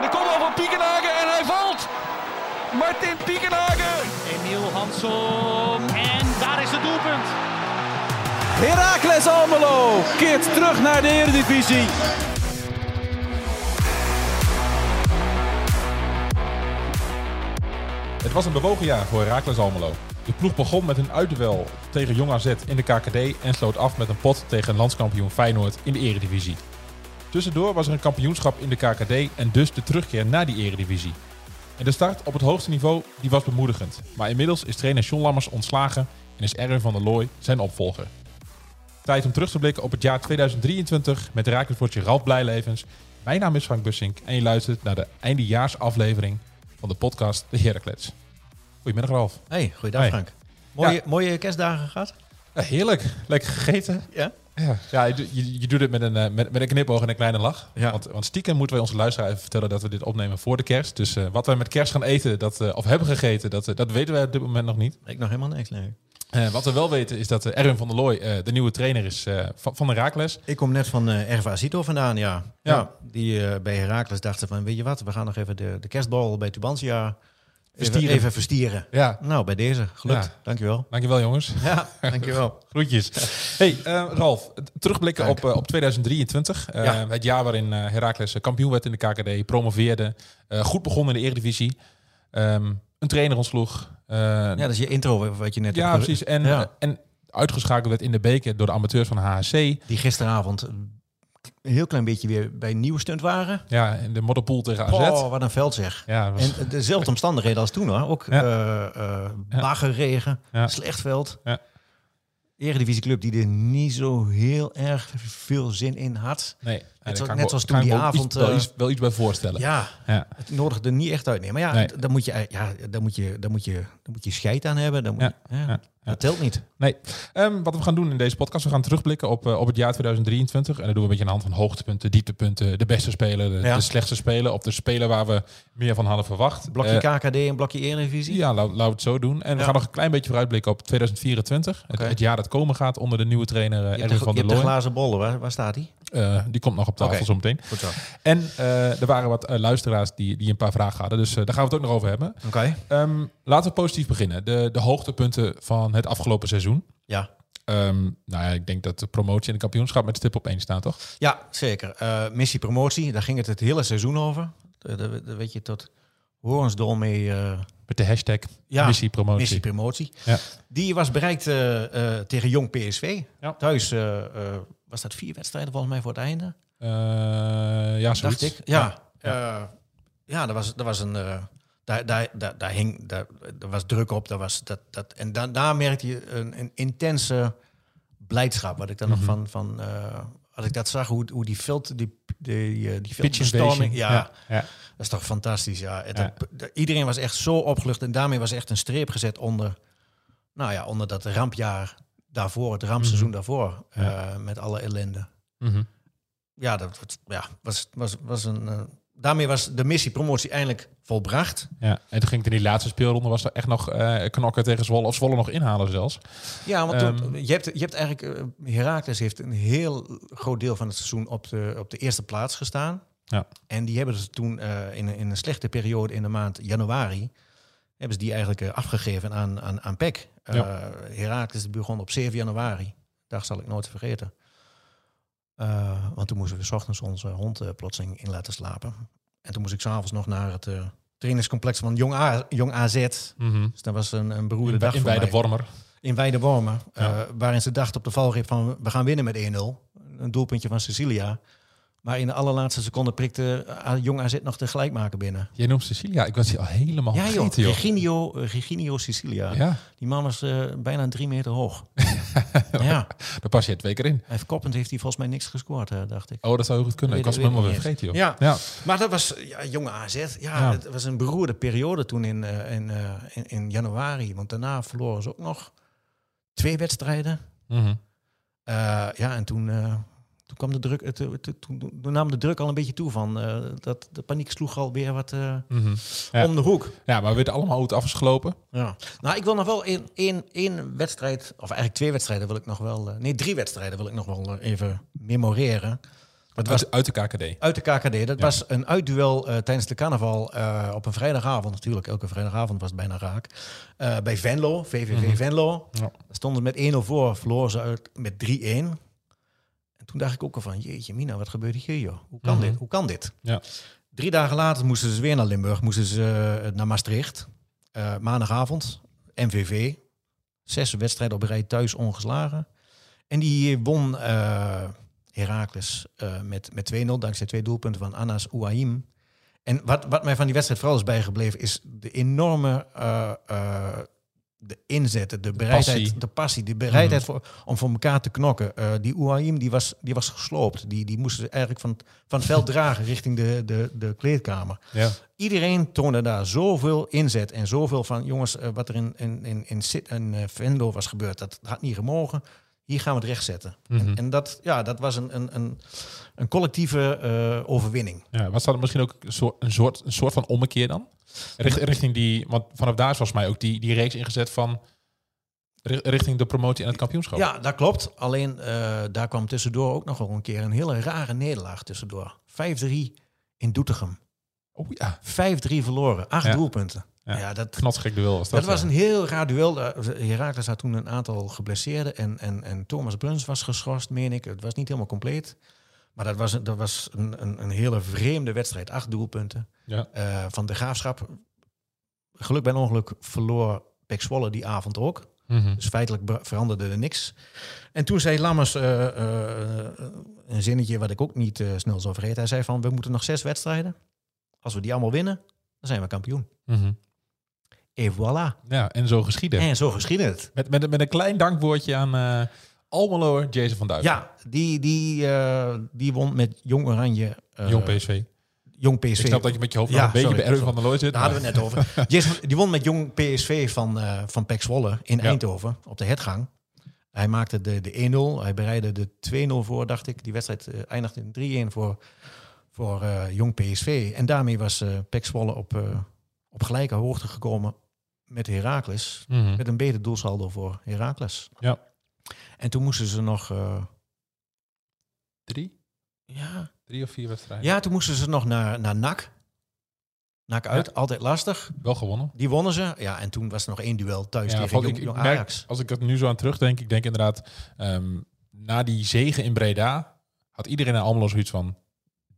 En de kopbal van Piekenhagen en hij valt. Martin Piekenhagen. Emiel Hansson. En daar is het doelpunt. Heracles Almelo keert terug naar de Eredivisie. Het was een bewogen jaar voor Heracles Almelo. De ploeg begon met een uitduel tegen Jong AZ in de KKD en sloot af met een pot tegen landskampioen Feyenoord in de Eredivisie. Tussendoor was er een kampioenschap in de KKD en dus de terugkeer naar die Eredivisie. En de start op het hoogste niveau die was bemoedigend. Maar inmiddels is trainer John Lammers ontslagen en is Erwin van der Looy zijn opvolger. Tijd om terug te blikken op het jaar 2023 met Raaklevoortje Ralf Blijlevens. Mijn naam is Frank Bussink en je luistert naar de eindejaarsaflevering van de podcast De Heracles. Goedemiddag Ralf. Hey, goeiedag Hey. Frank. Mooie, Ja. mooie kerstdagen gehad? Eh, heerlijk, lekker gegeten. Ja. Ja, ja je, doet- je, doet het met een, eh, met, met een knipoog en een kleine lach. Ja. Want, want stiekem moeten wij onze luisteraar even vertellen dat we dit opnemen voor de kerst. Dus eh, wat wij met kerst gaan eten, dat, eh, of hebben gegeten, dat, dat weten wij op dit moment nog niet. Ik nog helemaal niks, nee. Wat we wel weten is dat Erwin van der Looy de nieuwe trainer is van, van de Raakles. Ik kom net van eh Erva Zito vandaan, ja. Ja. ja. die bij Heracles dachten van, weet je wat, we gaan nog even de, de kerstbal bij Tubantia Verstieren. even verstieren. Ja, Nou, bij deze, gelukt. Ja. Dankjewel. dankjewel jongens. Ja, dankjewel. Groetjes. Hey, eh, Ralf, terugblikken Dank. op, eh, op 2023. Eh, Ja. Het jaar waarin Heracles kampioen werd in de KKD, promoveerde, goed begon in de Eredivisie. Ehm, een trainer ontsloeg. Ja, dat is je intro wat je net Ja, precies. En, Ja. en uitgeschakeld werd in de beker door de amateurs van HHC. Die gisteravond een heel klein beetje weer bij een nieuwe stunt waren. Ja, in de modderpool tegen AZ. Oh, wat een veld zeg. Ja, was- En dezelfde omstandigheden als toen hoor. Ook Ja. eh eh, baggerregen, Ja. slecht veld. Ja. Eredivisieclub die er niet zo heel erg veel zin in had. nee, daar zo- net zoals toen die avond, Iets, wel, eh, iets, wel iets bij voorstellen. Ja, Ja. het nodigde er niet echt uit. Nee, maar ja, Nee. d- daar moet je, ja, daar moet je, daar moet je, daar moet je scheid aan hebben. Dan moet Ja. je- ja, Ja. Dat telt niet. Nee. Ehm, wat we gaan doen in deze podcast, we gaan terugblikken op, eh, op het jaar 2023. En dat doen we een beetje aan de hand van hoogtepunten, dieptepunten, de beste speler, de, Ja. de slechtste speler, of de speler waar we meer van hadden verwacht. Blokje Eh, KKD en blokje Eredivisie. Ja, laten we het zo doen. En we gaan nog een klein beetje vooruitblikken op 2024. Het, jaar dat komen gaat onder de nieuwe trainer eh, Erwin de, van je der hebt de Looy. glazen bollen. Waar, waar staat die? Eh, die komt nog op tafel Oké. zo meteen. Goed zo. En eh, er waren wat eh, luisteraars die, die een paar vragen hadden. Dus eh, daar gaan we het ook nog over hebben. Oké. Ehm, laten we positief beginnen. De, de hoogtepunten van het afgelopen seizoen. Ja. Ehm, nou ja, ik denk dat de promotie en de kampioenschap met stip op één staan, toch? Ja, zeker. Eh, missie promotie, daar ging het het hele seizoen over. Daar, weet je tot horensdol mee. Met de hashtag Ja, missie promotie. missie promotie. Ja. Die was bereikt tegen Jong PSV. Ja. Thuis was dat vier wedstrijden volgens mij voor het einde. Eh, ja, zoiets. Dacht ik. Ja. Ja, ja dat, was, dat was een. eh, daar, daar, daar, daar hing. Daar, er was druk op. Dat was, dat, dat, en da, daar merkte je een, een intense blijdschap. Wat ik dan Mhm. nog van. van eh, als ik dat zag, hoe, hoe die veld. Die, die, eh, die invasion. Ja, ja. ja. dat is toch fantastisch. Ja. Het, Ja. de- iedereen was echt zo opgelucht. En daarmee was echt een streep gezet onder. Nou ja, onder dat rampjaar daarvoor. Het rampseizoen daarvoor. Mhm. Ja. eh, met alle ellende Mhm. Ja, dat dat- ja, was, was, was een. eh, daarmee was de missie promotie eindelijk volbracht. ja. En toen ging het in die laatste speelronde, was er echt nog eh, knokken tegen Zwolle. Of Zwolle nog inhalen zelfs. Ja, want toen- Ehm. je, hebt, je hebt eigenlijk. eh, Heracles heeft een heel groot deel van het seizoen op de, op de eerste plaats gestaan. Ja. En die hebben ze toen eh, in, een- in een slechte periode in de maand januari. hebben ze die eigenlijk afgegeven aan, aan, aan PEC. Ja. Heracles begon op 7 januari. Dag zal ik nooit vergeten. Eh, want toen moesten we 's ochtends onze hond eh, plotseling in laten slapen. En toen moest ik s'avonds nog naar het eh, trainingscomplex van Jong, A, Jong AZ. Mhm. Dus dat was een, een beroerde In, dag in voor mij. Wormer. In Weidewormen. Ja. eh, waarin ze dachten op de valreep van we gaan winnen met 1-0. Een doelpuntje van Cecilia. Maar in de allerlaatste seconde prikte eh, Jong AZ nog de gelijkmaker binnen. Jij noemt Cecilia. Ik was die al helemaal ja joh, vergeten, joh. Reginio, eh, Reginio Cecilia. Ja, Die man was eh, bijna drie meter hoog. ja, daar pas je twee keer in. hij heeft koppend heeft hij volgens mij niks gescoord, dacht ik. Oh, dat zou heel goed kunnen. Ik was hem helemaal weer vergeten, joh. Ja. ja. Maar dat was ja, jonge AZ. Ja, Ja. het was een beroerde periode toen in, in, in, in januari. Want daarna verloren ze ook nog twee wedstrijden. Mhm. Ja, en toen, toen kwam de druk, het, toen, nam de druk al een beetje toe van eh, dat de paniek sloeg alweer wat eh, Mhm. Ja. om de hoek. Ja, maar we weten allemaal hoe het af is gelopen. Ja. Nou, ik wil nog wel één, één, één wedstrijd, of eigenlijk twee wedstrijden wil ik nog wel, eh, nee, drie wedstrijden wil ik nog wel even memoreren. Het was Uit, uit de KKD. uit de KKD. Dat Ja. was een uitduel tijdens de carnaval op een vrijdagavond. Natuurlijk, elke vrijdagavond was het bijna raak. Bij Venlo, VVV Mhm. Venlo. Ja. Daar stonden ze met 1-0 voor, verloren ze uit met 3-1. En toen dacht ik ook al van, jeetje mina, wat gebeurt hier joh? Hoe kan Mhm. dit? Hoe kan dit? Ja. Drie dagen later moesten ze weer naar Limburg, moesten ze eh, naar Maastricht. Eh, maandagavond, MVV. Zes wedstrijden op rij thuis ongeslagen. En die won eh Heracles met, met 2-0, dankzij twee doelpunten van Anas Ouahim. En wat, wat mij van die wedstrijd vooral is bijgebleven, is de enorme de inzet, de bereidheid, passie. de passie, de bereidheid voor, om voor elkaar te knokken. Eh, die Ouahim die was, die was gesloopt. Die, die moesten ze eigenlijk van, van het veld dragen richting de, de, de kleedkamer. Ja. Iedereen toonde daar zoveel inzet en zoveel van, jongens, eh, wat er in, in, in, in, Sit- in eh, Venlo was gebeurd, dat had niet gemogen. Hier gaan we het rechtzetten. Mhm. En, en dat, ja, dat was een, een, een, een collectieve eh, overwinning. Ja, was dat misschien ook een soort, een soort, een soort van ommekeer dan? Richt, richting die, want vanaf daar is volgens mij ook die, die reeks ingezet van ri- richting de promotie en het kampioenschap. Ja, dat klopt. Alleen eh, daar kwam tussendoor ook nog wel een keer een hele rare nederlaag tussendoor. 5-3 in Doetinchem. Oh ja, 5-3 verloren. Acht Ja. doelpunten. Ja. Ja, dat, knotsgek duel was dat. dat was een heel raar duel. Eh, Heracles had toen een aantal geblesseerden. En, en, en Thomas Bruns was geschorst, meen ik. Het was niet helemaal compleet. Maar dat was, een- dat was een, een, een hele vreemde wedstrijd. Acht doelpunten. Ja. Eh, van de Graafschap. Geluk bij ongeluk verloor Pek Zwolle die avond ook. Mhm. Dus feitelijk veranderde er niks. En toen zei Lammers eh, eh, een zinnetje wat ik ook niet snel zou vergeten. Hij zei van, we moeten nog zes wedstrijden. Als we die allemaal winnen, dan zijn we kampioen. Et voilà. Ja, en zo geschieden. En zo geschiedde het. Met, met, met een klein dankwoordje aan eh Almelo Jason van Duiven. Ja, die, die, eh, die won met Jong Oranje. eh, Jong PSV. Jong PSV. Ik snap dat je met je hoofd Ja, nog een beetje bij Erwin van der Looy zit. Daar hadden we het net over. Jason, die won met Jong PSV van, eh van Pek Zwolle in Ja. Eindhoven op de hetgang. Hij maakte de, de 1-0. Hij bereidde de 2-0 voor, dacht ik. Die wedstrijd eindigde in 3-1 voor, voor Jong PSV. En daarmee was Pek Zwolle op, op gelijke hoogte gekomen met Heracles. Mhm. Met een beter doelsaldo voor Heracles. Ja. En toen moesten ze nog... eh, Drie? ja, Drie of vier wedstrijden. ja, toen moesten ze nog naar, naar NAC. NAC uit, altijd lastig. Wel gewonnen. Die wonnen ze. Ja, en toen was er nog één duel thuis Ja, tegen ik, ik Jong merk, Ajax. als ik er nu zo aan terugdenk, ik denk inderdaad, ehm, na die zegen in Breda, had iedereen in Almelo zoiets van,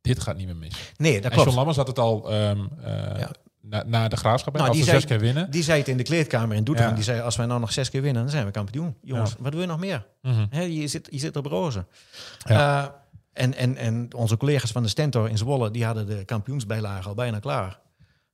dit gaat niet meer mis. Nee, dat en klopt. John Lammers had het al ehm, eh, Ja. Na, na de graafschap, Nou, als die we zei- zes keer winnen. Die zei het in de kleedkamer in Doetinchem. Ja. Die zei, als wij nou nog zes keer winnen, dan zijn we kampioen. Jongens, Ja. wat wil je nog meer? Mhm. Je, zit, je zit op rozen. Ja. Eh, en, en, en onze collega's van de Stentor in Zwolle, die hadden de kampioensbijlage al bijna klaar.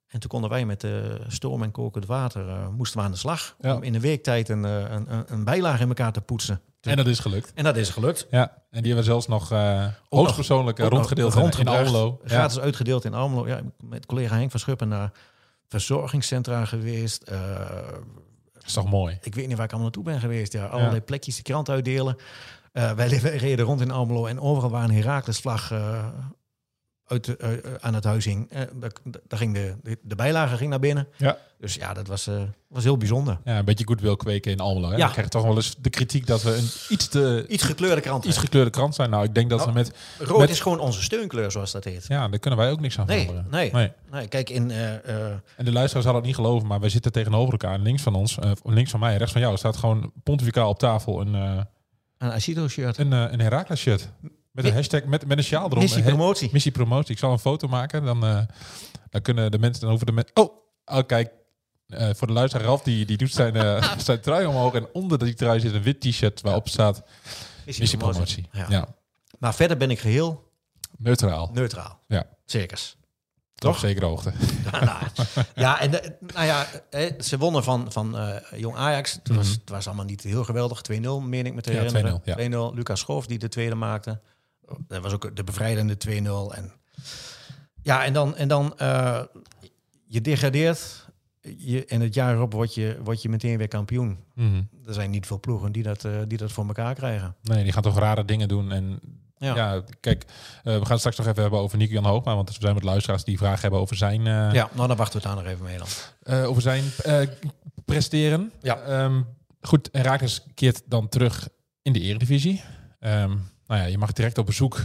En toen konden wij met uh, stoom en kokend water, uh, moesten we aan de slag. Ja. Om in een week tijd een, uh, een, een, bijlage in elkaar te poetsen. En dat is gelukt. En dat is gelukt. Ja, en die hebben we zelfs nog uh, hoogstpersoonlijk rondgedeeld nog in. Almelo. Gratis Ja. uitgedeeld in Almelo. Ja, met collega Henk van Schuppen naar verzorgingscentra geweest. Uh, Dat is toch mooi? ik weet niet waar ik allemaal naartoe ben geweest. Ja, allerlei ja. plekjes de krant uitdelen. Uh, wij reden rond in Almelo en overal waar een Herakles-vlag uh, uit, uh, aan het huis hing. Uh, daar ging de, de, de, bijlage ging naar binnen. Ja. Dus ja, dat was, uh, was heel bijzonder. Ja, een beetje goed wil kweken in Almelo. Hè? Ja. Dan krijg je toch wel eens de kritiek dat we een iets te... Iets gekleurde krant Iets gekleurde krant zijn. Nou, ik denk dat nou, we met... Rood met, is gewoon onze steunkleur, zoals dat heet. Ja, daar kunnen wij ook niks aan nee, veranderen. Nee, nee. nee. Kijk, in... En de luisteraars hadden het niet geloven, maar wij zitten tegenover elkaar. Links van ons, links van mij, rechts van jou, staat gewoon pontificaal op tafel een... een Acido-shirt. Een, een Herakles-shirt. Met een hashtag, met, met een sjaal erom. Missie promotie. Missie promotie. Ik zal een foto maken. Dan, uh, dan kunnen de mensen dan over de mensen. Oh, oh, kijk. Uh, voor de luisteraar, Ralf, die, die doet zijn, uh, zijn trui omhoog. En onder die trui zit een wit t-shirt waarop staat Missie, missie promotie. promotie. Ja. ja. Maar verder ben ik geheel neutraal. Neutraal. Ja. Circus. Toch? Op zekere hoogte. Ja, nou, ja en de, nou ja, ze wonnen van, van uh, Jong Ajax. Het, mm -hmm. was, het was allemaal niet heel geweldig. 2-0, meen ik me te herinneren. 2-0, ja. Lucas Schoof die de tweede maakte. Dat was ook de bevrijdende 2-0. En ja, en dan, en dan uh, je degradeert. Je, en het jaar erop word je, word je meteen weer kampioen. Mm -hmm. Er zijn niet veel ploegen die dat, uh, die dat voor elkaar krijgen. Nee, die gaan toch rare dingen doen. En ja, ja kijk, uh, we gaan het straks nog even hebben over Nico Jan Hoogma. Want er zijn met luisteraars die vragen hebben over zijn... Ja, nou dan wachten we het daar nog even mee dan. over zijn presteren. Ja. Um, goed, en Rakers keert dan terug in de eredivisie. Um, nou ja, je mag direct op bezoek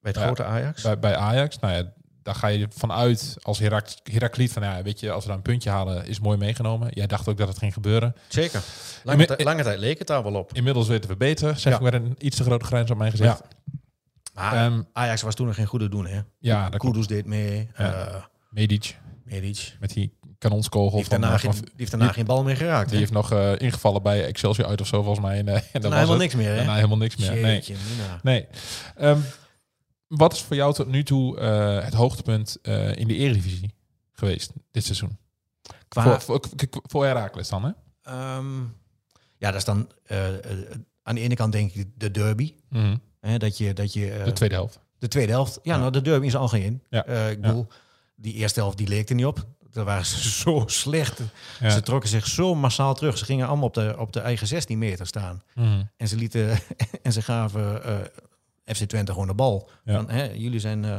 Bij het grote Ajax. bij, bij Ajax. Nou ja, daar ga je vanuit als Herak Herakliet van ja, weet je, als we daar een puntje halen, is mooi meegenomen. Jij dacht ook dat het ging gebeuren. Zeker. Lange, Inmi- tijd- lange tijd leek het daar wel op. Inmiddels weten we beter, zeg Ja. ik met een iets te grote grijns op mijn gezicht. Maar Ehm, Ajax was toen nog geen goede doen, hè? ja. Kudus deed mee. Ja. Medic Medic. met die kanonskogel Die heeft van, daarna, eh, geen, van- die heeft daarna geen bal meer geraakt. die heeft nog eh, ingevallen bij Excelsior uit of zo volgens mij. En, en dat Daarna was helemaal het. niks meer, hè? Daarna helemaal niks meer. Nee. Jeetje, nee. Ehm, wat is voor jou tot nu toe het hoogtepunt in de Eredivisie geweest dit seizoen? Qua, Voor, voor, voor Herakles dan, hè? ehm, ja, dat is dan aan de ene kant denk ik de derby. Mhm. Hè, dat je, dat je, De tweede helft. de tweede helft. Ja, Ja. nou, de derby is al geen. Ja. Ik bedoel, die eerste helft die leek er niet op. Daar waren ze zo slecht. Ja. Ze trokken zich zo massaal terug. Ze gingen allemaal op de, op de eigen 16 meter staan. Mhm. En ze lieten en ze gaven eh, FC Twente gewoon de bal. Ja. Van, hè, jullie, zijn, eh,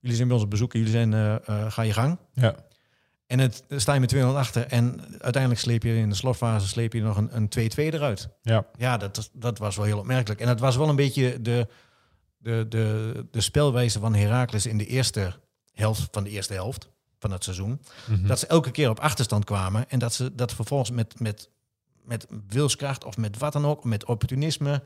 jullie zijn bij ons op bezoek, jullie zijn, eh, ga je gang. Ja. En het dan sta je met 200 achter en uiteindelijk sleep je in de slotfase sleep je nog een, een 2-2 eruit. Ja. Ja, dat, dat was wel heel opmerkelijk. En het was wel een beetje de, de, de, de spelwijze van Heracles in de eerste helft van de eerste helft van het seizoen. Mhm. Dat ze elke keer op achterstand kwamen en dat ze dat vervolgens met, met, met wilskracht of met wat dan ook, met opportunisme,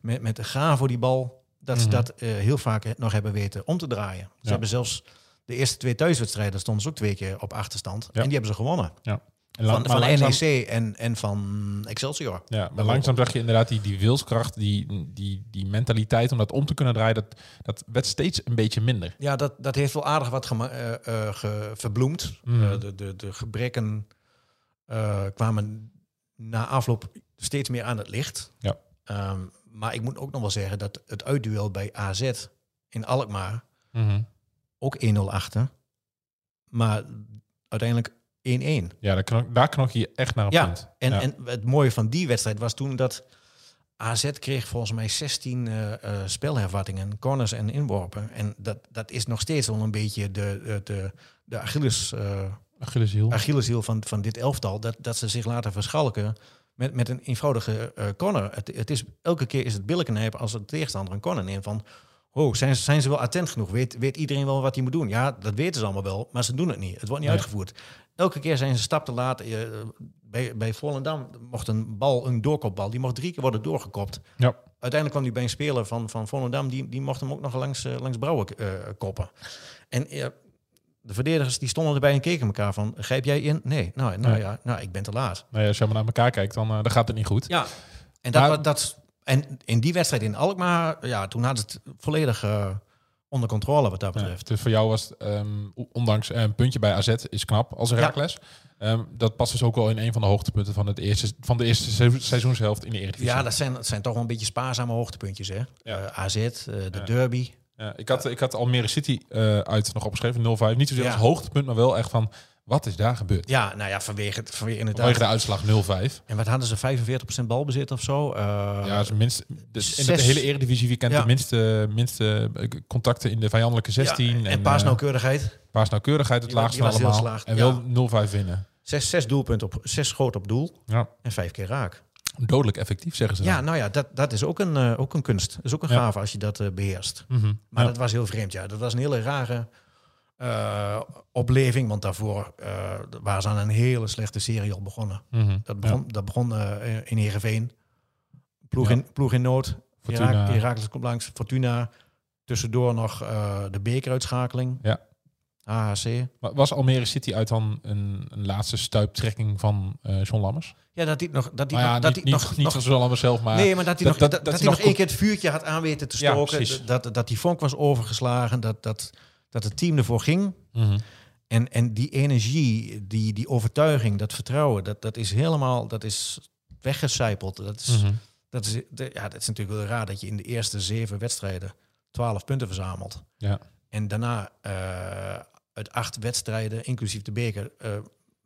met, met de gaan voor die bal, dat ze Mhm. dat eh, heel vaak nog hebben weten om te draaien. Ze Ja. hebben zelfs de eerste twee thuiswedstrijden stonden ze ook twee keer op achterstand Ja. en die hebben ze gewonnen. En lang- Van, van langzaam, NEC en, en van Excelsior. Ja, maar langzaam zag je inderdaad die, die wilskracht, die, die, die mentaliteit om dat om te kunnen draaien, dat, dat werd steeds een beetje minder. Ja, dat, dat heeft wel aardig wat gema- eh, eh, ge- verbloemd. Mhm. Eh, de, de, de gebreken kwamen na afloop steeds meer aan het licht. Ja. Ehm, maar ik moet ook nog wel zeggen dat het uitduel bij AZ in Alkmaar ook 1-0 achter. Maar uiteindelijk 1-1. Ja, daar knok, daar knok je echt naar een Ja, punt. En, Ja. en het mooie van die wedstrijd was toen dat AZ kreeg volgens mij 16 eh, eh, spelhervattingen, corners en inworpen. En dat, dat is nog steeds wel een beetje de, de, de, Achilles, eh Achilleshiel. Achilleshiel van, van dit elftal. Dat, dat ze zich laten verschalken met, met een eenvoudige corner. Het, het is, elke keer is het billenknijpen als de tegenstander een corner neemt van... Oh, zijn, ze- zijn ze wel attent genoeg? Weet, weet iedereen wel wat hij moet doen? Ja, dat weten ze allemaal wel, maar ze doen het niet. Het wordt niet Nee. uitgevoerd. Elke keer zijn ze een stap te laat. Eh, bij, bij Volendam mocht een bal, een doorkopbal, die mocht drie keer worden doorgekopt. Ja. Uiteindelijk kwam hij bij een speler van, van Volendam, die, die mocht hem ook nog langs, eh, langs Brouwer eh, koppen. En de verdedigers die stonden erbij en keken elkaar van, grijp jij in? Nee, nou, nou Nee. ja, nou, ik ben te laat. Ja, als je maar naar elkaar kijkt, dan, dan gaat het niet goed. Ja, en, dat, Maar- dat, en in die wedstrijd in Alkmaar, ja, toen ze het volledig eh, onder controle wat dat Ja, betreft. dus voor jou was het, ehm, ondanks eh, een puntje bij AZ is knap als Herakles. Ehm, dat past dus ook wel in een van de hoogtepunten van, het eerste, van de eerste se- seizoenshelft in de Eredivisie. Ja, dat zijn, dat zijn toch wel een beetje spaarzame hoogtepuntjes, hè? Ja. AZ, eh, de Ja. derby. Ja, ik, had, ik had Almere City uit nog opgeschreven, 0-5. Niet zozeer Ja. als hoogtepunt, maar wel echt van, wat is daar gebeurd? Ja, nou ja, vanwege, vanwege inderdaad. Vanwege de uitslag 0-5. En wat hadden ze, 45% balbezit of zo? Eh, Ja, is minst, dus in de hele Eredivisie weekend Ja. de minste, minste eh, contacten in de vijandelijke 16. ja, en, eh, paasnauwkeurigheid. paasnauwkeurigheid het laagste van allemaal. En ja. wel 0-5 winnen. Zes, zes doelpunten op, zes schoten op doel Ja. en vijf keer raak. Dodelijk effectief, zeggen ze Ja, dan. nou ja, dat, dat is ook een, ook een kunst. Dat is ook een gave als je dat eh, beheerst. Mhm. Maar dat was heel vreemd, ja. Dat was een hele rare eh, opleving, want daarvoor eh, waren ze aan een hele slechte serie al begonnen. Mhm. Dat begon, dat begon eh, in Heerenveen. Ploeg, Ja. in, ploeg in nood. Fortuna. Herak- Heracles komt langs. Fortuna. Tussendoor nog de bekeruitschakeling. Ja. AHC. Was Almere City uit dan een, een laatste stuiptrekking van John Lammers? Ja, dat hij nog... Dat hij Nou ja, nog, dat niet, hij nog, niet nog van John Lammers zelf, maar... nee, maar dat hij dat- nog, dat- hij nog één keer het vuurtje had aan weten te stoken. dat, dat die vonk was overgeslagen. Dat, dat, dat het team ervoor ging. Mhm. En, en die energie, die, die overtuiging, dat vertrouwen, dat, dat is helemaal dat is weggecijpeld. Dat is, Mhm. dat, is, ja, dat is natuurlijk wel raar dat je in de eerste zeven wedstrijden twaalf punten verzamelt. Ja. En daarna eh, uit acht wedstrijden, inclusief de beker, eh,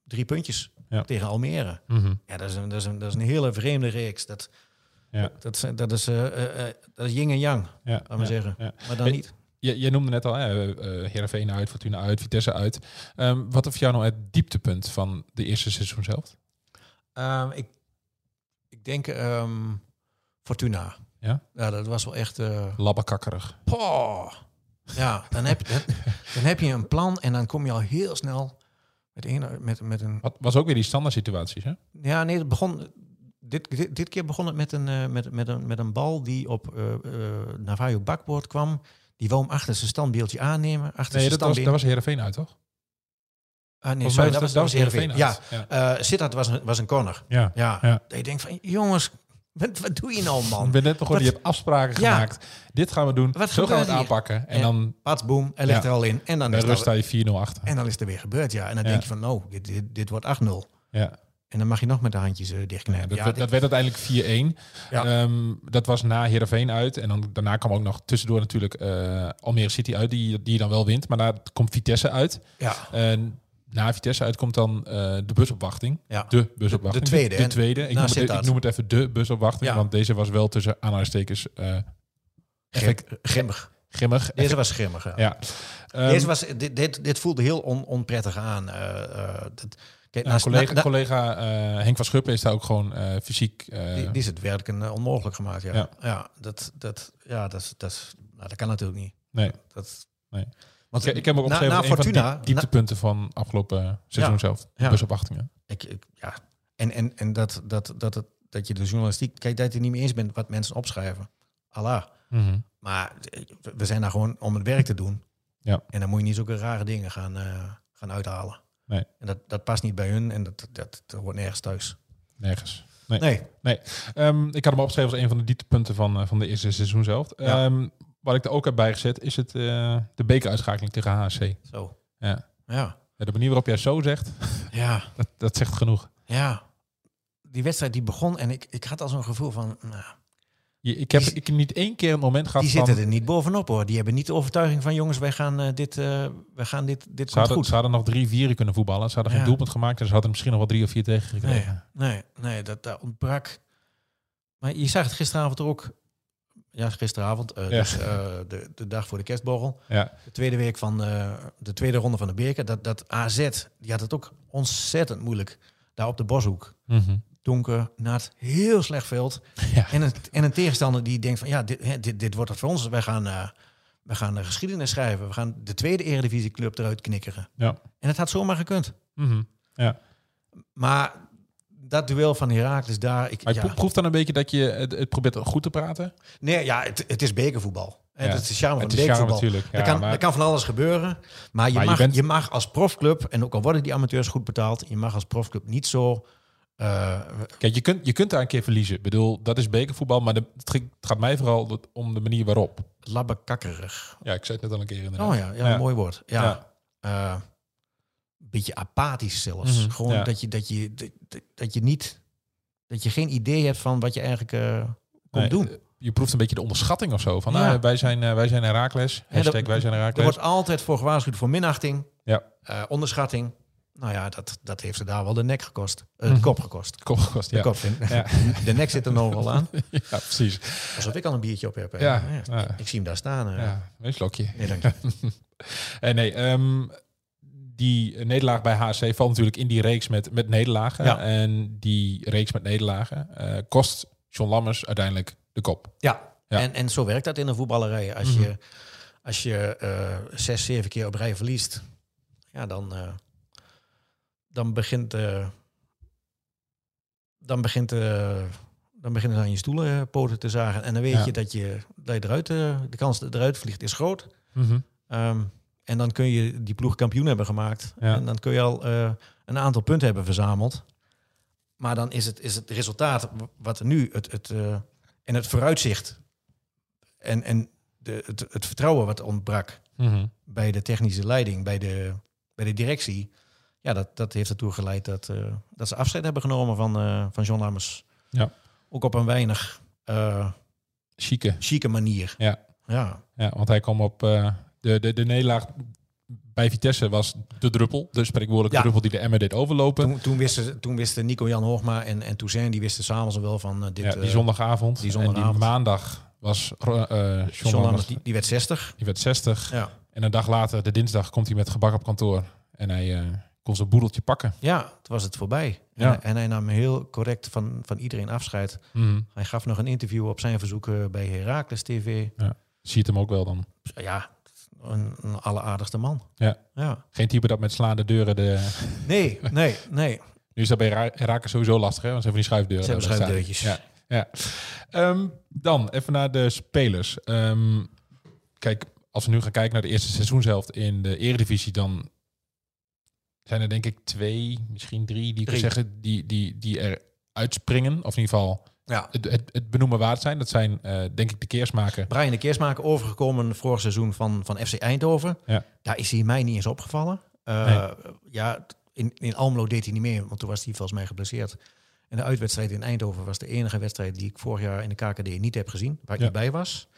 drie puntjes Ja. tegen Almere. Mhm. Ja, dat is een, dat is een, dat is een hele vreemde reeks. Dat, Ja. dat, is- dat, is, eh, dat is yin en yang, Ja, laten we zeggen. Maar dan niet. Je, je noemde net al, hè, eh Heerenveen uit, Fortuna uit, Vitesse uit. Ehm, wat is voor jou nou het dieptepunt van de eerste seizoen zelf? Ehm, ik, ik denk ehm, Fortuna. Ja? Ja, dat was wel echt... eh, Labbekakkerig. Poh, Ja, dan heb, dan, dan heb je een plan en dan kom je al heel snel met, een, met, met een... Wat was ook weer die standaard situaties, hè? Ja, nee, het begon... Dit, dit, dit keer begon het met een, eh, met, met, een, met een bal die op eh eh, Navajo bakboord kwam. Die wou hem achter zijn standbeeldje aannemen. Achter Nee, zijn dat was, dat was Heerenveen uit, toch? Ah, nee, sorry, dat was, dat was Heerenveen. Ja, uit. Ja. eh Sittard was een, was een corner. ja. Ja, Ja. je denkt van, jongens, wat, wat doe je nou, Ik man? ben net begonnen, Wat- je hebt afspraken Ja. gemaakt. Dit gaan we doen, Wat zo gaan we het hier? aanpakken. En dan Pats, boom, hij ligt er al in. En dan, is rust sta je 4-0 achter. en dan is er weer gebeurd, ja. En dan denk je van, nou, dit, dit, dit wordt 8-0. Ja. En dan mag je nog met de handjes eh, Ja, dichtknijpen. dat, Ja, dat werd uiteindelijk 4-1. Ja. Ehm, dat was na Heerenveen uit. En dan, daarna kwam ook nog tussendoor natuurlijk eh, Almere City uit, die, die je dan wel wint. Maar daar komt Vitesse uit. ja, En na Vitesse uit komt dan eh, de busopwachting. ja. De busopwachting. De- de tweede, De, tweede. Ik noem, het, ik noem het even de busopwachting. Want deze was wel tussen aanhalingstekens eh effect, Grim- grimmig. grimmig. Deze was grimmig, ja. ja. Ehm, Deze was, dit, dit, dit voelde heel on, onprettig aan. eh, eh, dat, kijk, naast- collega na- collega eh, Henk van Schuppen is daar ook gewoon eh, fysiek... eh, die, die is het werk een, eh, onmogelijk gemaakt, ja. Ja. Ja, dat, dat, ja dat, dat, nou, dat kan natuurlijk niet. nee. Dat, Nee. Want Ik, ik heb ook opgeschreven na een van Fortuna, diep- dieptepunten van afgelopen seizoen Ja. zelf. De Ja. busopwachtingen. Ik, ik, ja. En, en, en dat, dat, dat, het, dat je de journalistiek... Kijk, dat je het niet meer eens bent wat mensen opschrijven. Allah. Mhm. Maar we zijn daar gewoon om het werk te doen. Ja. En dan moet je niet zulke rare dingen gaan, gaan uithalen. Nee. En dat, dat past niet bij hun en dat, dat, dat hoort nergens thuis. Nergens. Nee. Ehm, ik had hem opgeschreven als een van de dieptepunten van, eh, van de eerste seizoen zelf. Ja. Ehm, wat ik er ook heb bijgezet is het, eh, de bekeruitschakeling tegen HSC. Zo. Ja. Ja. Ja, de manier waarop jij zo zegt, Ja. dat, dat zegt genoeg. Ja. Die wedstrijd die begon en ik, ik had al zo'n gevoel van... Nou, Je, ik heb Die- ik heb niet één keer een moment gehad die van... zitten er niet bovenop hoor. Die hebben niet de overtuiging van jongens, wij gaan eh, dit, eh wij gaan dit, dit Ze hadden, goed. ze hadden nog drie, vier kunnen voetballen. Ze hadden geen doelpunt gemaakt en ze hadden misschien nog wel drie of vier tegen gekregen. Nee, nee, nee dat, dat ontbrak. Maar je zag het gisteravond er ook. Ja, gisteravond, eh, Ja. dus de, de dag voor de kerstborrel. Ja. De tweede week van de tweede ronde van de beker. Dat, dat AZ, die had het ook ontzettend moeilijk. Daar op de Boshoek. Mhm. Donker, nat, heel slecht veld. Ja. En, een, en een tegenstander die denkt van ja, dit, dit, dit wordt het voor ons. Wij gaan, eh wij gaan de geschiedenis schrijven. We gaan de tweede eredivisieclub eruit knikkeren. Ja. En het had zomaar gekund. Mhm. ja. Maar dat duel van Herakles daar... Ik, Maar ja. proeft dan een beetje dat je het, het probeert goed te praten. Nee, ja, het, het is bekervoetbal. Ja. Dat is de charme Het van is bekervoetbal. natuurlijk. er, Ja, kan, maar- er kan van alles gebeuren. Maar je, Maar mag, je, bent- mag als profclub, en ook al worden die amateurs goed betaald, je mag als profclub niet zo... eh, Kijk, je kunt, je kunt daar een keer verliezen. Ik bedoel, dat is bekervoetbal, maar de, het gaat mij vooral om de manier waarop. labbekakkerig. Ja, ik zei het net al een keer inderdaad. Oh ja, ja, mooi woord. Ja. Ja. Eh, beetje apathisch zelfs. Mhm, Gewoon ja. dat, je, dat, je, dat, dat je niet... Dat je geen idee hebt van wat je eigenlijk eh komt Nee, doen. Je proeft een beetje de onderschatting of zo. Van, ah, wij, zijn, wij zijn Herakles. Hashtag dat- wij zijn Er wordt altijd voor gewaarschuwd voor minachting, Ja. onderschatting. Nou ja, dat, dat heeft ze daar wel de nek gekost. Eh, Mhm. De kop gekost. Kom, gast, De, ja. kop, de, Ja. de nek zit er nog wel aan. ja, precies. Alsof ik al een biertje op heb. Ja. Ik zie hem daar staan. eh. Ja, een slokje. Nee, dank je. En nee, ehm, die nederlaag bij HC valt natuurlijk in die reeks met, met nederlagen. Ja. En die reeks met nederlagen eh, kost John Lammers uiteindelijk de kop. Ja, Ja. En, en zo werkt dat in een voetballerij. Als Mhm. je, als je eh, zes, zeven keer op rij verliest, ja, dan, eh, dan begint... eh, dan begint... eh, dan beginnen ze aan je stoelenpoten te zagen. En dan weet Ja. je dat je, dat je eruit, eh, de kans dat eruit vliegt is groot. Mhm. Ehm, en dan kun je die ploeg kampioen hebben gemaakt. Ja. En dan kun je al een aantal punten hebben verzameld. Maar dan is het, is het resultaat wat er nu, het, het, en het vooruitzicht en, en de, het, het vertrouwen wat ontbrak Mhm. bij de technische leiding, bij de, bij de directie. Ja, dat, dat heeft ertoe geleid dat, eh, dat ze afscheid hebben genomen van, eh, van John Lammers. Ja. Ook op een weinig eh Chique. chique manier. Ja. Ja, Ja, want hij kwam op de, de, de nederlaag bij Vitesse was de druppel. De spreekwoordelijke Ja. druppel die de emmer deed overlopen. Toen, toen, wisten, toen wisten Nico-Jan Hoogma en, en Toussaint, die wisten s'avonds wel van dit... ja, die zondagavond. die En die zondagavond. maandag was eh John John Lammers, die, die werd 60. die werd 60. Ja. En een dag later, de dinsdag, komt hij met gebak op kantoor. En hij kon zijn boedeltje pakken. ja, toen was het voorbij. Ja. En, en hij nam heel correct van, van iedereen afscheid. Mhm. Hij gaf nog een interview op zijn verzoek bij Heracles TV. Ziet hem ook wel dan. Ja, een, een alleraardigste man. Ja. ja. Geen type dat met slaande deuren de... Nee, nee, nee. Nu is dat bij Ra- Herakles sowieso lastig, hè? Want ze hebben die schuifdeuren. Ze hebben schuifdeurtjes. Ja. ja. Ehm, dan even naar de spelers. Ehm, kijk, als we nu gaan kijken naar de eerste seizoenshelft in de Eredivisie, dan zijn er denk ik twee, misschien drie, die ik Drie. zeggen, die, die, die er uitspringen. Of in ieder geval Ja. het, het, het benoemen waard zijn. Dat zijn eh, denk ik de Keersmaker. Brian de Keersmaker overgekomen vorig seizoen van, van FC Eindhoven. Ja. Daar is hij mij niet eens opgevallen. Eh, Nee. Ja, in, in Almelo deed hij niet mee, want toen was hij volgens mij geblesseerd. En de uitwedstrijd in Eindhoven was de enige wedstrijd die ik vorig jaar in de KKD niet heb gezien, waar ik Ja. niet bij was.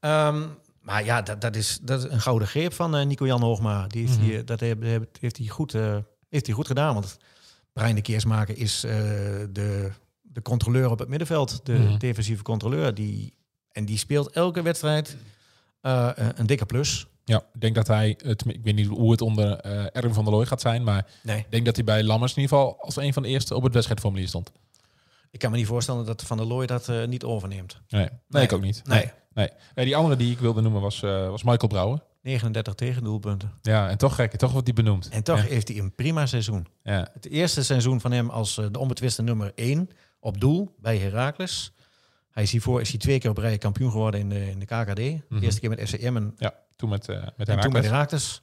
Ehm, maar ja, dat, dat, is, dat is een gouden greep van eh, Nico-Jan Hoogma. Die heeft, Mhm. hij, dat heeft, heeft, hij goed, eh, heeft hij goed gedaan. Want Brian de Keersmaker is eh, de, de controleur op het middenveld. De Mhm. defensieve controleur. Die, en die speelt elke wedstrijd een- dikke plus. Ja, ik denk dat hij, het, ik weet niet hoe het onder eh Erwin van der Looy gaat zijn, maar Nee. ik denk dat hij bij Lammers in ieder geval als een van de eerste op het wedstrijdformulier stond. Ik kan me niet voorstellen dat Van der Looy dat niet overneemt. Nee, nee, Nee. ik ook niet. Nee. nee. Eh, die andere die ik wilde noemen was, eh, was Michael Brouwer. 39 tegendoelpunten. Ja, en toch gek, toch wordt die benoemd. En toch Ja, heeft hij een prima seizoen. ja. Het eerste seizoen van hem als eh, de onbetwiste nummer 1 op doel bij Heracles. Hij is hiervoor is hij twee keer op rij kampioen geworden in de, in de KKD. De Mhm. eerste keer met FCM en, ja, toen met, eh met en toen Herakles.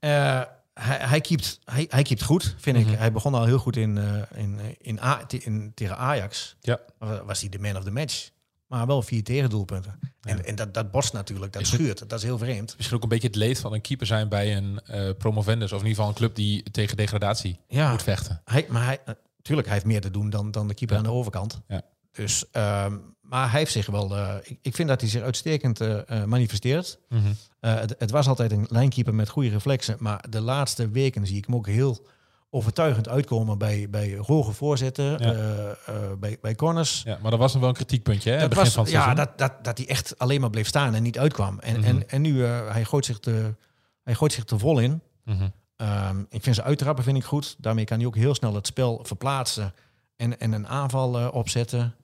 Heracles. Hij, hij, keept, hij, hij keept goed, vind Mhm. ik. Hij begon al heel goed in, in, in, A, in, tegen Ajax. Ja. Was hij de man of the match. Maar wel vier tegendoelpunten. En, en dat, dat botst natuurlijk, dat schuurt. Dat is heel vreemd. Misschien ook een beetje het leed van een keeper zijn bij een eh promovendus. Of in ieder geval een club die tegen degradatie Ja. moet vechten. Hij, maar hij, natuurlijk, hij heeft meer te doen dan, dan de keeper Ja. aan de overkant. Ja. Dus, ehm, maar hij heeft zich wel. eh, ik, ik vind dat hij zich uitstekend eh, eh, manifesteert. Mhm. Eh, het, het was altijd een lijnkeeper met goede reflexen. Maar de laatste weken zie ik hem ook heel overtuigend uitkomen bij, bij hoge voorzetten, Ja. eh, eh, bij, bij corners. Ja, maar dat was nog wel een kritiekpuntje, hè? Dat begin was, van het ja, dat, dat, dat hij echt alleen maar bleef staan en niet uitkwam. En, Mhm. en, en nu, eh, hij, gooit zich te, hij gooit zich er vol in. Mhm. Ehm, ik vind zijn uittrappen vind ik goed. Daarmee kan hij ook heel snel het spel verplaatsen en, en een aanval opzetten.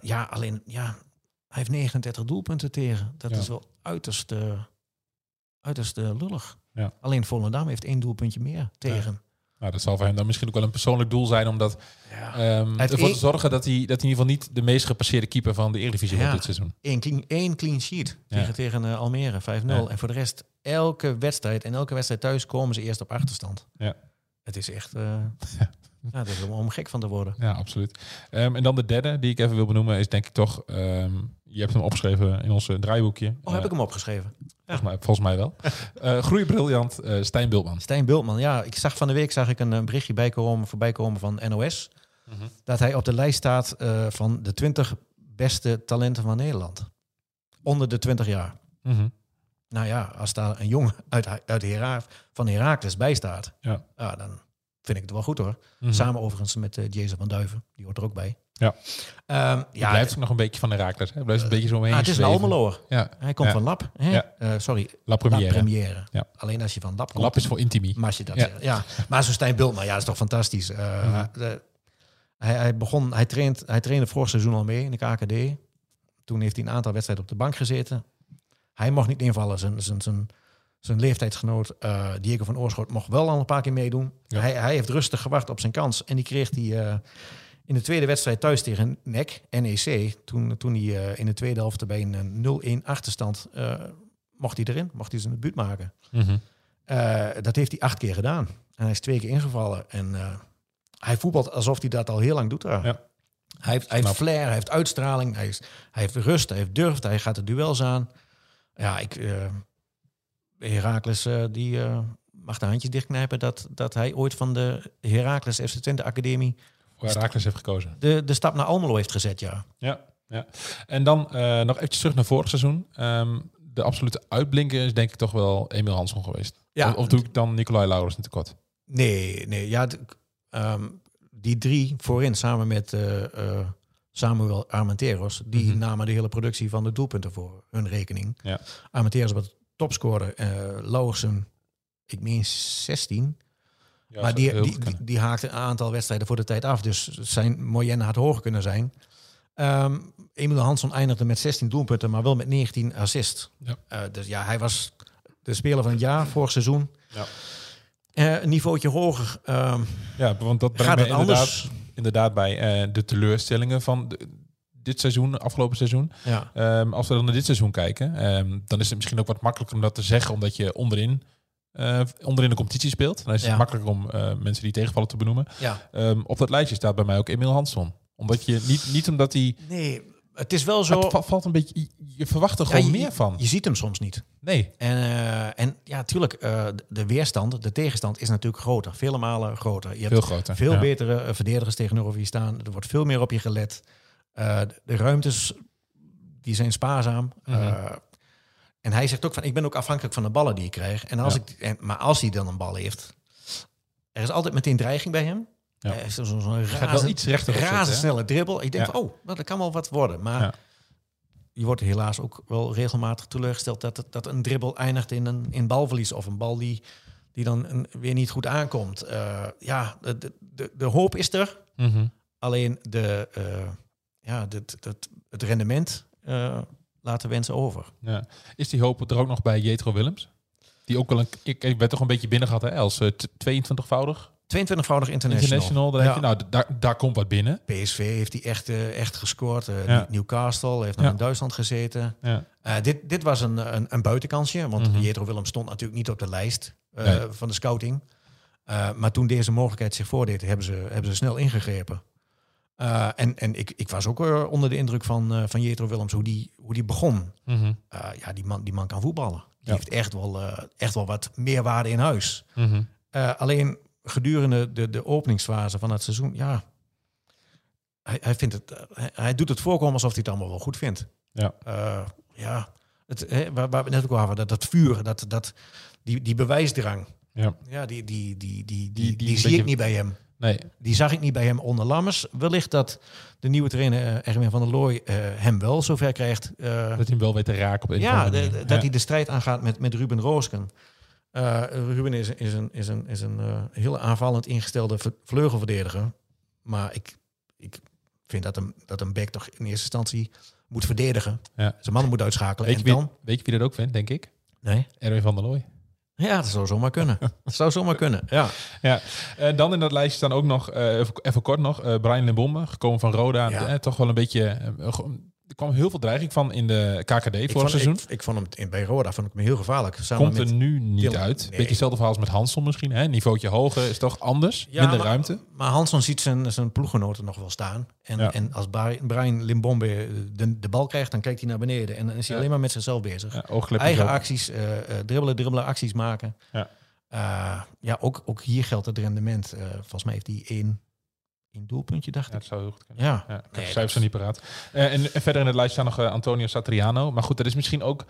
Ja, alleen ja, hij heeft 39 doelpunten tegen. Dat Ja. is wel uiterst, uiterst lullig. Ja. Alleen Volendam heeft één doelpuntje meer tegen. Nou, dat zal voor hem dan misschien ook wel een persoonlijk doel zijn... om dat, Ja. ehm, ervoor te zorgen dat hij, dat hij in ieder geval niet... de meest gepasseerde keeper van de Eredivisie Ja. wordt dit seizoen. Eén clean, één clean sheet Ja. tegen, tegen eh, Almere, 5-0. Ja. En voor de rest, elke wedstrijd en elke wedstrijd thuis komen ze eerst op achterstand. Ja. Het is echt... eh ja, dat is om, om gek van te worden. Ja, absoluut. Ehm, en dan de derde die ik even wil benoemen is denk ik toch... ehm, je hebt hem opgeschreven in ons eh, draaiboekje. Oh, heb Eh, ik hem opgeschreven? Volgens mij, volgens mij wel. Eh groeibriljant Stijn Bultman. Stijn Bultman, ja. Ik zag van de week zag ik een, berichtje bijkomen, voorbij komen van NOS. Mhm. Dat hij op de lijst staat van de 20 beste talenten van Nederland. Onder de 20 jaar. Mhm. Nou ja, als daar een jongen uit, uit Hera, van Herakles bij staat, Ja. dan vind ik het wel goed hoor. Mhm. Samen overigens met uh, Jason van Duiven, die hoort er ook bij. Ja. Ehm, Ja, blijft nog een beetje van Herakles. Hij blijft een beetje zo omheen ah, het is een. Almeloer. Ja, Hij komt Ja. van Lap. Hè? Ja. Eh, sorry, La La Première. Première. Ja. Alleen als je van Lap komt. Lap is voor Intimi. Maar als je dat Ja. Maar zo'n Stijn Bultman, ja, dat is toch fantastisch. Eh, Mhm. de- hij, hij begon, hij, traint, hij trainde vorig seizoen al mee in de KKD. Toen heeft hij een aantal wedstrijden op de bank gezeten. Hij mocht niet invallen. Zijn, zijn, zijn, zijn leeftijdsgenoot eh, Diego van Oorschot mocht wel al een paar keer meedoen. Ja. Hij, hij heeft rustig gewacht op zijn kans. En die kreeg hij eh, in de tweede wedstrijd thuis tegen NEC, NEC. Toen, toen hij eh, in de tweede helft bij een eh, 0-1 achterstand mocht hij erin. Mocht hij zijn debuut maken. Mhm. Dat heeft hij acht keer gedaan. En hij is twee keer ingevallen. En hij voetbalt alsof hij dat al heel lang doet. daar. Ja. Hij, heeft, hij heeft flair, hij heeft uitstraling, hij, is, hij heeft rust, hij heeft durft, hij gaat de duels aan. Ja, ik... Herakles, eh, die eh, mag de handjes dichtknijpen dat, dat hij ooit van de Herakles FC Twente Academie Voor Herakles heeft gekozen. de, de stap naar Almelo heeft gezet, ja. Ja, ja. En dan eh, nog eventjes terug naar vorig seizoen. Ehm, de absolute uitblinker is denk ik toch wel Emil Hansson geweest. Ja. Of, of doe ik dan Nicolai Laurens niet tekort? Nee, nee. Ja, ehm, die drie voorin samen met eh, eh, Samuel Armenteros, die Mhm. namen de hele productie van de doelpunten voor hun rekening. Ja. Armenteros was topscorer, Lauwersen, ik meen 16. Ja, maar die, die, die, een aantal wedstrijden voor de tijd af. Dus zijn moyenne had hoger kunnen zijn. Emil Hansson eindigde met 16 doelpunten, maar wel met 19 assists. Ja. Eh, dus ja, hij was de speler van het jaar vorig seizoen. Ja. Eh, een niveautje hoger. ehm, Ja, want dat brengt me inderdaad, anders? inderdaad bij de teleurstellingen van de- dit seizoen, afgelopen seizoen. Ja. Ehm, als we dan naar dit seizoen kijken, ehm, dan is het misschien ook wat makkelijker om dat te zeggen, omdat je onderin, eh, onderin de competitie speelt. Dan is het Ja. makkelijker om eh, mensen die tegenvallen te benoemen. ja. Ehm, op dat lijstje staat bij mij ook Emil Hansson. Omdat je niet, niet omdat hij. Nee, het is wel zo. Het va- valt een beetje. je- Je verwacht er Ja, gewoon je- meer van. Je ziet hem soms niet. nee. En, eh, en ja, tuurlijk, de- weerstand, de tegenstand is natuurlijk groter. Vele malen groter. Je hebt Veel groter. veel ja. betere verdedigers tegenover je staan. Er wordt veel meer op je gelet. Eh, de- ruimtes, die zijn spaarzaam. Mhm. Eh, en hij zegt ook van, ik ben ook afhankelijk van de ballen die ik krijg. En als Ja. ik, en, maar als hij dan een bal heeft, er is altijd meteen dreiging bij hem. Ja. Zo'n zo, zo'n Gaat wel razen- iets rechter op zitten, hè? razendsnelle dribbel. Ik denk, Ja. van, oh, dat kan wel wat worden. Maar je wordt helaas ook wel regelmatig teleurgesteld dat, dat een dribbel eindigt in een in balverlies of een bal die, die dan een, weer niet goed aankomt. Eh, ja, de, de, de, hoop is er. Mhm. Alleen de, eh, ja, dit, dat, het rendement eh laten wensen over. Ja. Is die hoop er ook nog bij Jetro Willems? Die ook wel een. Ik, ik werd toch een beetje binnen gehad hè, als t- 22-voudig 22-voudig international. international. Dan Ja. je, nou, daar, daar komt wat binnen. PSV heeft hij echt, eh, echt gescoord. Eh, Ja. Newcastle heeft nog Ja. in Duitsland gezeten. Ja. Dit, dit was een, een, een buitenkansje, want Mhm. Jetro Willem stond natuurlijk niet op de lijst Nee. van de scouting. Maar toen deze mogelijkheid zich voordeed, hebben ze, hebben ze snel ingegrepen. Eh, en en ik, ik was ook eh, onder de indruk van, eh van Jetro Willems, hoe die, hoe die begon. Mhm. Ja, die man, die man kan voetballen. Die Ja. heeft echt wel, echt wel wat meerwaarde in huis. Mhm. Alleen gedurende de, de openingsfase van het seizoen, ja, hij, hij, vindt het, hij, hij doet het voorkomen alsof hij het allemaal wel goed vindt. Ja. Ja, het, hè, waar, waar we net ook over hadden, dat, dat vuur, dat, dat, die, die bewijsdrang, Ja. ja, die, die, die, die, die, Die- die, die een zie beetje- ik niet bij hem. Nee. Die zag ik niet bij hem onder Lammers. Wellicht dat de nieuwe trainer eh, Erwin van der Looy eh, hem wel zover krijgt. eh, Dat hij hem wel weet te raken op een ja, de- dat Ja. hij de strijd aangaat met, met Ruben Roosken. Ruben is, is een, is een, is een eh, heel aanvallend ingestelde ver- vleugelverdediger. Maar ik, ik vind dat een, dat een back toch in eerste instantie moet verdedigen. Ja. Zijn man moet uitschakelen. Weet, je en wie, dan... weet je wie dat ook vindt, denk ik? Nee? Erwin van der Looy. Ja, dat zou zomaar kunnen. dat zou zomaar kunnen, ja. Ja, en dan in dat lijstje staan ook nog, eh, even, even kort nog, eh, Brian Limbombe, gekomen van Roda. Ja. Eh, toch wel een beetje, eh, er kwam heel veel dreiging van in de KKD Ik vorig vond, seizoen. ik, ik vond hem in, bij Roda vond ik hem heel gevaarlijk. Samen Komt met, er nu niet Dylan. uit. Nee. Beetje hetzelfde verhaal als met Hansel misschien. Hè? Niveautje hoger is toch anders? Ja, Minder maar- ruimte. Maar Hansson ziet zijn, zijn ploeggenoten nog wel staan. En, Ja. en als Bri- Brian Limbombe de, de bal krijgt, dan kijkt hij naar beneden. En dan is hij Ja. alleen maar met zichzelf bezig. Ja, Eigen ook. acties, eh, eh, dribbelen, dribbelen, acties maken. Ja. Eh, ja, ook, ook hier geldt het rendement. Eh, volgens mij heeft hij één, één doelpuntje, dacht Ja, ik. dat zou heel goed kunnen. Ja, Ja, ik heb er niet paraat. Eh, en, en verder in het lijstje staan nog eh, Antonio Satriano. Maar goed, dat is misschien ook...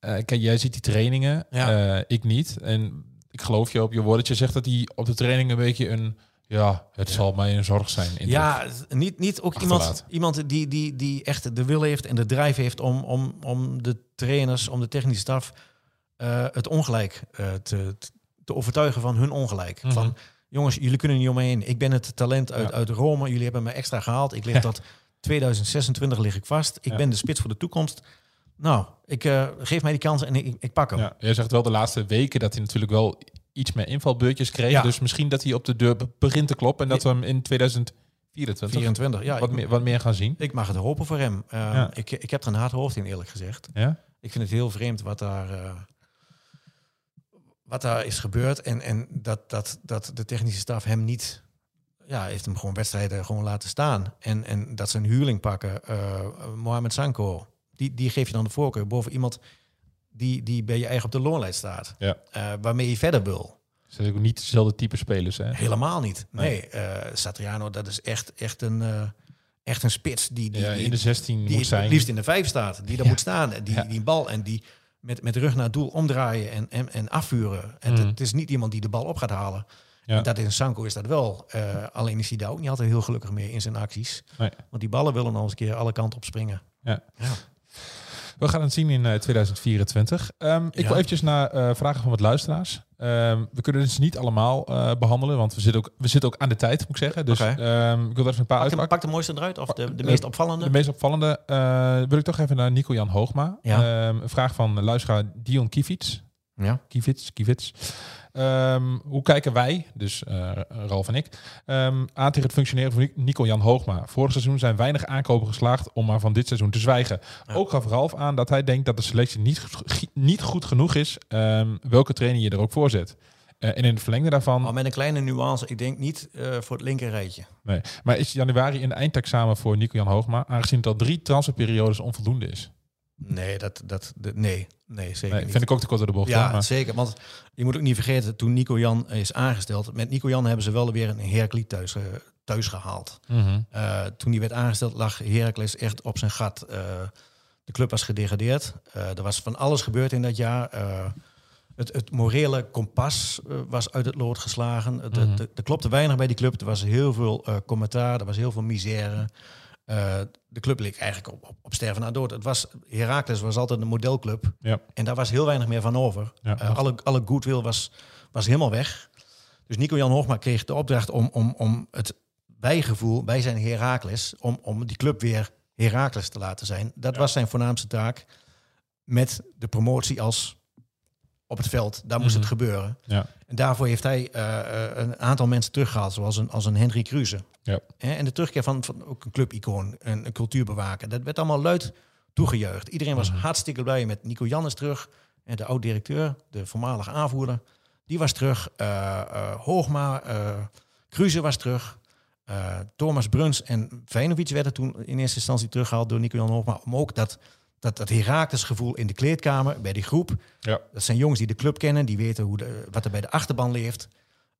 eh, kijk, jij ziet die trainingen. Ja. eh, ik niet. En ik geloof je op je woord dat je zegt dat hij op de training een beetje een... Ja, het zal mij een zorg zijn. indruk. Ja, niet, niet ook iemand, Achterlaat. iemand die, die, die echt de wil heeft en de drive heeft om, om, om de trainers, om de technische staf eh, het ongelijk eh, te, te overtuigen van hun ongelijk. Mhm. Van jongens, jullie kunnen niet om me heen. Ik ben het talent uit, Ja. uit Rome. Jullie hebben me extra gehaald. Ik lig tot 2026 lig ik vast. Ik Ja. ben de spits voor de toekomst. Nou, ik eh, geef mij die kans en ik, ik pak hem. Ja, jij zegt wel de laatste weken dat hij natuurlijk wel iets meer invalbeurtjes kreeg. Ja. Dus misschien dat hij op de deur be- begint te kloppen. En dat we hem in 2024 24. Ja, wat, ik, meer, wat meer gaan zien. ik mag het hopen voor hem. Eh, Ja. ik, ik heb er een hard hoofd in, eerlijk gezegd. Ja? Ik vind het heel vreemd wat daar, eh, wat daar is gebeurd. En, en dat, dat, dat de technische staf hem niet... Ja, heeft hem gewoon wedstrijden gewoon laten staan. En, en dat zijn huurling pakken, eh Mohamed Sanko... Die, die geef je dan de voorkeur boven iemand die, die bij je eigen op de loonlijst staat. Ja. Eh, waarmee je verder wil. Ze zijn ook niet dezelfde type spelers. Hè? Helemaal niet. Nee. Nee, eh, Satriano, dat is echt, echt, een, echt een spits die, die, Ja, in de 16 die moet zijn. het liefst in de vijf staat. Die daar Ja. moet staan. Die, die bal en die met, met rug naar het doel omdraaien en, en, en afvuren. En Mhm. het, is niet iemand die de bal op gaat halen. Ja. En Dat in Sanko is dat wel. Eh, alleen is hij daar ook niet altijd heel gelukkig mee in zijn acties. Nee. Want die ballen willen nog eens een keer alle kanten op springen. Ja. Ja. We gaan het zien in eh, 2024. Ehm, ik Ja. wil eventjes naar eh, vragen van wat luisteraars. Ehm, we kunnen dus niet allemaal eh, behandelen, want we zitten, ook, we zitten ook aan de tijd, moet ik zeggen. Dus ehm, ik wil er even een paar uitpakken. pak de mooiste eruit, of de, de Eh, meest opvallende. De meest opvallende eh, wil ik toch even naar Nico-Jan Hoogma. Ja. Een vraag van luisteraar Dion Kiefiets. Ja. Kivits, Kivits. Ehm, hoe kijken wij, dus eh Ralf en ik, ehm, aan tegen het functioneren van Nico-Jan Hoogma? Vorig seizoen zijn weinig aankopen geslaagd om maar van dit seizoen te zwijgen. Ook gaf Ralf aan dat hij denkt dat de selectie niet, goed- niet goed genoeg is, ehm, welke trainer je er ook voor zet. Eh, en in het verlengde daarvan, Maar met een kleine nuance, ik denk niet eh, voor het linker rijtje. nee. maar is januari een eindexamen voor Nico-Jan Hoogma, aangezien het al drie transferperiodes onvoldoende is? Nee, dat, dat, dat- nee, nee, zeker Nee, niet. vind ik ook te kort door de bocht. Ja, hoor, maar- zeker. Want je moet ook niet vergeten, toen Nico Jan is aangesteld, met Nico Jan hebben ze wel weer een Heracles thuis, thuis gehaald. Mhm. Eh, toen hij werd aangesteld, lag Heracles echt op zijn gat. Eh, de club was gedegradeerd. Eh, er was van alles gebeurd in dat jaar. Het, het morele kompas was uit het lood geslagen. Het- Mhm. Er klopte weinig bij die club. Er was heel veel commentaar, er was heel veel misère. Eh, de club leek eigenlijk op, op, op sterven na dood. Het was, Heracles was altijd een modelclub. Ja. En daar was heel weinig meer van over. Ja, Eh, alle, alle goodwill was, was helemaal weg. Dus Nico-Jan Hoogma kreeg de opdracht om, om, om het bijgevoel bij zijn Heracles... Om, om die club weer Heracles te laten zijn. Dat was zijn voornaamste taak. Met de promotie als op het veld. Daar moest Mhm. het gebeuren. Ja. En daarvoor heeft hij eh, eh, een aantal mensen teruggehaald. Zoals een, als een Henry Kruse. Ja. En de terugkeer van, van ook een clubicoon, een, een cultuurbewaker. Dat werd allemaal luid toegejuicht. Iedereen was Mhm. hartstikke blij met Nico Jan is terug. En de oud-directeur, de voormalige aanvoerder, die was terug. Eh, eh, Hoogma, Kruse was terug. Thomas Bruns en Feinovic werden toen in eerste instantie teruggehaald door Nico Jan Hoogma. Om ook dat, dat, dat Herakles gevoel in de kleedkamer, bij die groep. Ja. Dat zijn jongens die de club kennen, die weten hoe de, wat er bij de achterban leeft.